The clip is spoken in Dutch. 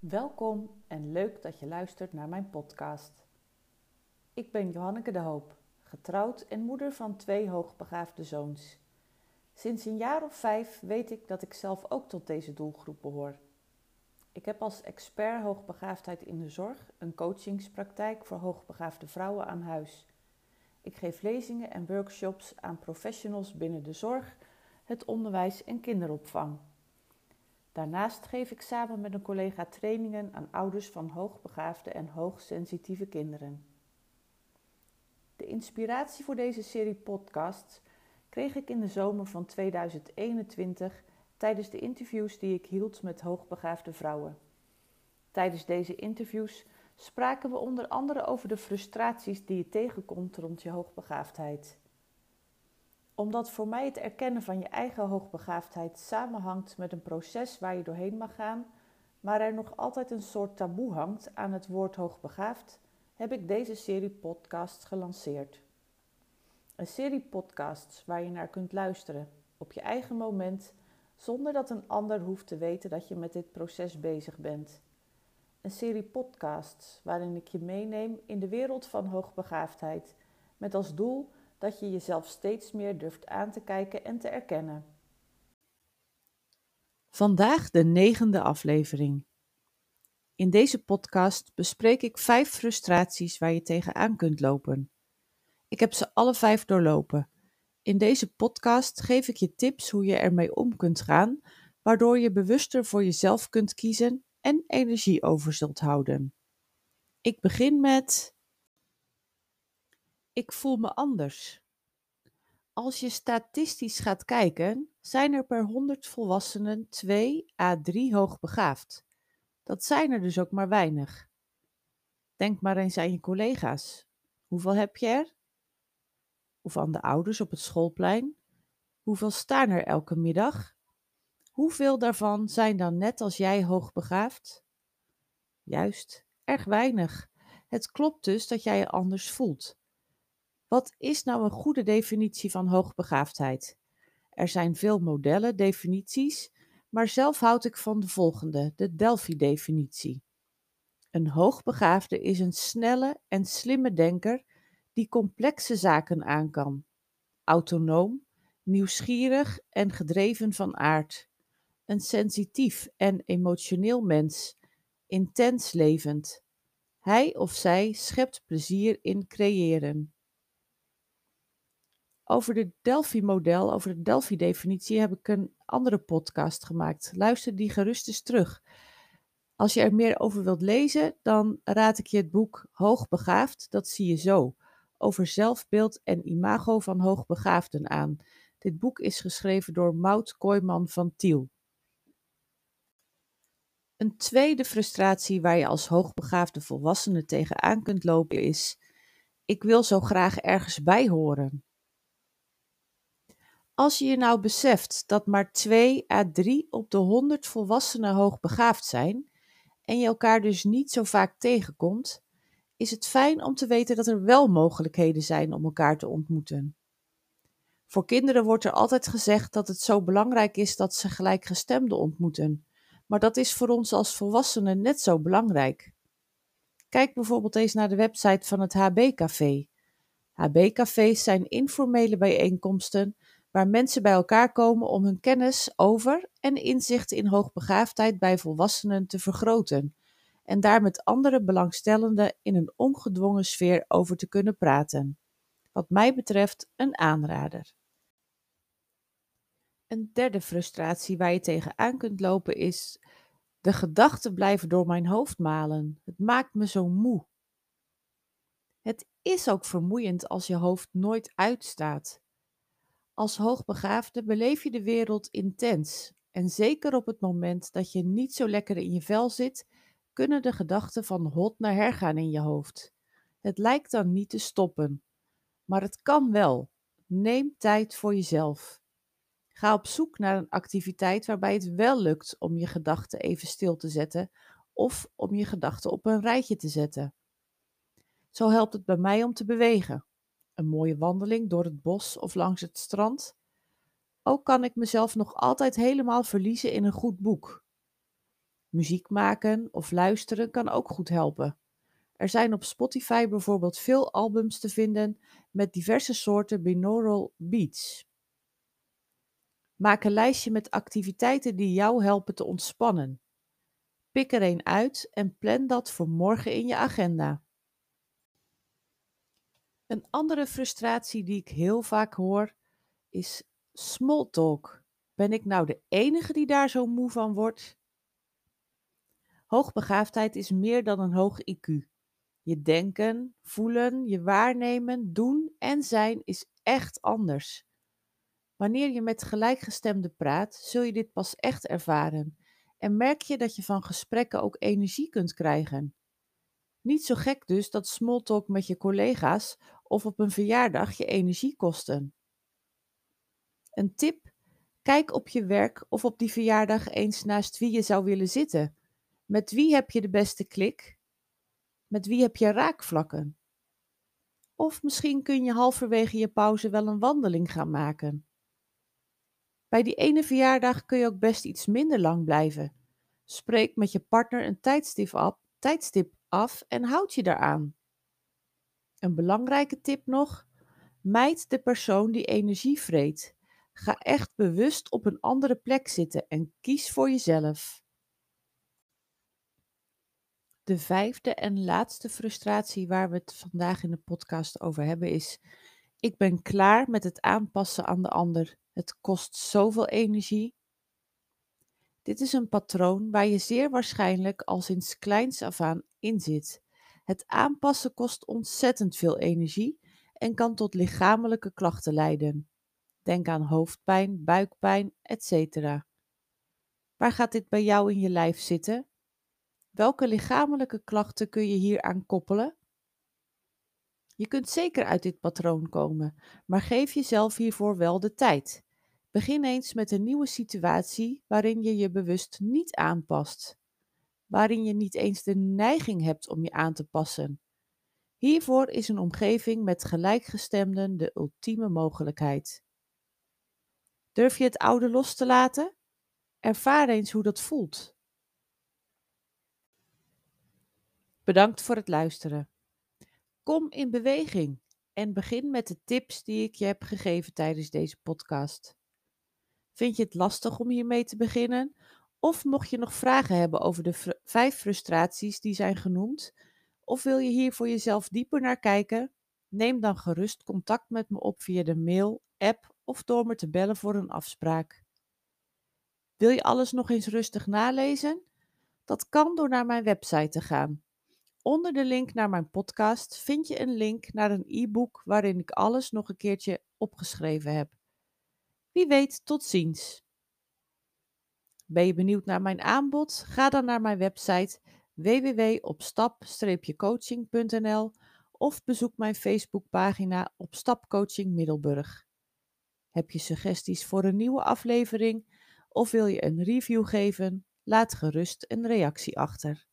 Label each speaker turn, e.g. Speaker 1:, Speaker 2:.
Speaker 1: Welkom en leuk dat je luistert naar mijn podcast. Ik ben Johanneke de Hoop, getrouwd en moeder van twee hoogbegaafde zoons. Sinds een jaar of vijf weet ik dat ik zelf ook tot deze doelgroep behoor. Ik heb als expert hoogbegaafdheid in de zorg een coachingspraktijk voor hoogbegaafde vrouwen aan huis. Ik geef lezingen en workshops aan professionals binnen de zorg, het onderwijs en kinderopvang. Daarnaast geef ik samen met een collega trainingen aan ouders van hoogbegaafde en hoogsensitieve kinderen. De inspiratie voor deze serie podcasts kreeg ik in de zomer van 2021 tijdens de interviews die ik hield met hoogbegaafde vrouwen. Tijdens deze interviews spraken we onder andere over de frustraties die je tegenkomt rond je hoogbegaafdheid omdat voor mij het erkennen van je eigen hoogbegaafdheid samenhangt met een proces waar je doorheen mag gaan, maar er nog altijd een soort taboe hangt aan het woord hoogbegaafd, heb ik deze serie podcasts gelanceerd. Een serie podcasts waar je naar kunt luisteren op je eigen moment, zonder dat een ander hoeft te weten dat je met dit proces bezig bent. Een serie podcasts waarin ik je meeneem in de wereld van hoogbegaafdheid, met als doel dat je jezelf steeds meer durft aan te kijken en te erkennen. Vandaag de negende aflevering. In deze podcast bespreek ik vijf frustraties waar je tegenaan kunt lopen. Ik heb ze alle vijf doorlopen. In deze podcast geef ik je tips hoe je ermee om kunt gaan, waardoor je bewuster voor jezelf kunt kiezen en energie over zult houden. Ik begin met ik voel me anders. Als je statistisch gaat kijken, zijn er per 100 volwassenen 2 à 3 hoogbegaafd. Dat zijn er dus ook maar weinig. Denk maar eens aan je collega's. Hoeveel heb je er? Of aan de ouders op het schoolplein? Hoeveel staan er elke middag? Hoeveel daarvan zijn dan net als jij hoogbegaafd? Juist, erg weinig. Het klopt dus dat jij je anders voelt. Wat is nou een goede definitie van hoogbegaafdheid? Er zijn veel modellen, definities, maar zelf houd ik van de volgende, de Delphi-definitie. Een hoogbegaafde is een snelle en slimme denker die complexe zaken aan kan. Autonoom, nieuwsgierig en gedreven van aard. Een sensitief en emotioneel mens, intens levend. Hij of zij schept plezier in creëren. Over de Delphi-model, over de Delphi-definitie, heb ik een andere podcast gemaakt. Luister die gerust eens terug. Als je er meer over wilt lezen, dan raad ik je het boek Hoogbegaafd, dat zie je zo, over zelfbeeld en imago van hoogbegaafden aan. Dit boek is geschreven door Maud Kooijman van Tiel. Een tweede frustratie waar je als hoogbegaafde volwassene tegenaan kunt lopen is: ik wil zo graag ergens bij horen. Als je je nou beseft dat maar 2 à 3 op de 100 volwassenen hoogbegaafd zijn en je elkaar dus niet zo vaak tegenkomt, is het fijn om te weten dat er wel mogelijkheden zijn om elkaar te ontmoeten. Voor kinderen wordt er altijd gezegd dat het zo belangrijk is dat ze gelijkgestemden ontmoeten, maar dat is voor ons als volwassenen net zo belangrijk. Kijk bijvoorbeeld eens naar de website van het HB-café. HB-cafés zijn informele bijeenkomsten waar mensen bij elkaar komen om hun kennis over en inzicht in hoogbegaafdheid bij volwassenen te vergroten en daar met andere belangstellenden in een ongedwongen sfeer over te kunnen praten. Wat mij betreft een aanrader. Een derde frustratie waar je tegenaan kunt lopen is: de gedachten blijven door mijn hoofd malen. Het maakt me zo moe. Het is ook vermoeiend als je hoofd nooit uitstaat. Als hoogbegaafde beleef je de wereld intens en zeker op het moment dat je niet zo lekker in je vel zit, kunnen de gedachten van hot naar her gaan in je hoofd. Het lijkt dan niet te stoppen, maar het kan wel. Neem tijd voor jezelf. Ga op zoek naar een activiteit waarbij het wel lukt om je gedachten even stil te zetten of om je gedachten op een rijtje te zetten. Zo helpt het bij mij om te bewegen een mooie wandeling door het bos of langs het strand. Ook kan ik mezelf nog altijd helemaal verliezen in een goed boek. Muziek maken of luisteren kan ook goed helpen. Er zijn op Spotify bijvoorbeeld veel albums te vinden met diverse soorten binaural beats. Maak een lijstje met activiteiten die jou helpen te ontspannen. Pik er een uit en plan dat voor morgen in je agenda. Een andere frustratie die ik heel vaak hoor is small talk. Ben ik nou de enige die daar zo moe van wordt? Hoogbegaafdheid is meer dan een hoog IQ. Je denken, voelen, je waarnemen, doen en zijn is echt anders. Wanneer je met gelijkgestemden praat, zul je dit pas echt ervaren en merk je dat je van gesprekken ook energie kunt krijgen. Niet zo gek dus dat smalltalk met je collega's of op een verjaardag je energie kosten. Een tip: kijk op je werk of op die verjaardag eens naast wie je zou willen zitten. Met wie heb je de beste klik? Met wie heb je raakvlakken? Of misschien kun je halverwege je pauze wel een wandeling gaan maken. Bij die ene verjaardag kun je ook best iets minder lang blijven. Spreek met je partner een tijdstip af, tijdstip af en houd je daaraan. Een belangrijke tip nog: mijd de persoon die energie vreet. Ga echt bewust op een andere plek zitten en kies voor jezelf. De vijfde en laatste frustratie waar we het vandaag in de podcast over hebben is: ik ben klaar met het aanpassen aan de ander. Het kost zoveel energie. Dit is een patroon waar je zeer waarschijnlijk al sinds kleins af aan in zit. Het aanpassen kost ontzettend veel energie en kan tot lichamelijke klachten leiden. Denk aan hoofdpijn, buikpijn, etc. Waar gaat dit bij jou in je lijf zitten? Welke lichamelijke klachten kun je hier aan koppelen? Je kunt zeker uit dit patroon komen, maar geef jezelf hiervoor wel de tijd. Begin eens met een nieuwe situatie waarin je je bewust niet aanpast, waarin je niet eens de neiging hebt om je aan te passen. Hiervoor is een omgeving met gelijkgestemden de ultieme mogelijkheid. Durf je het oude los te laten? Ervaar eens hoe dat voelt. Bedankt voor het luisteren. Kom in beweging en begin met de tips die ik je heb gegeven tijdens deze podcast. Vind je het lastig om hiermee te beginnen? Of mocht je nog vragen hebben over de vijf frustraties die zijn genoemd? Of wil je hier voor jezelf dieper naar kijken? Neem dan gerust contact met me op via de mail, app of door me te bellen voor een afspraak. Wil je alles nog eens rustig nalezen? Dat kan door naar mijn website te gaan. Onder de link naar mijn podcast vind je een link naar een e-book waarin ik alles nog een keertje opgeschreven heb. Wie weet, tot ziens. Ben je benieuwd naar mijn aanbod? Ga dan naar mijn website www.opstap-coaching.nl of bezoek mijn Facebookpagina op Stapcoaching Middelburg. Heb je suggesties voor een nieuwe aflevering of wil je een review geven? Laat gerust een reactie achter.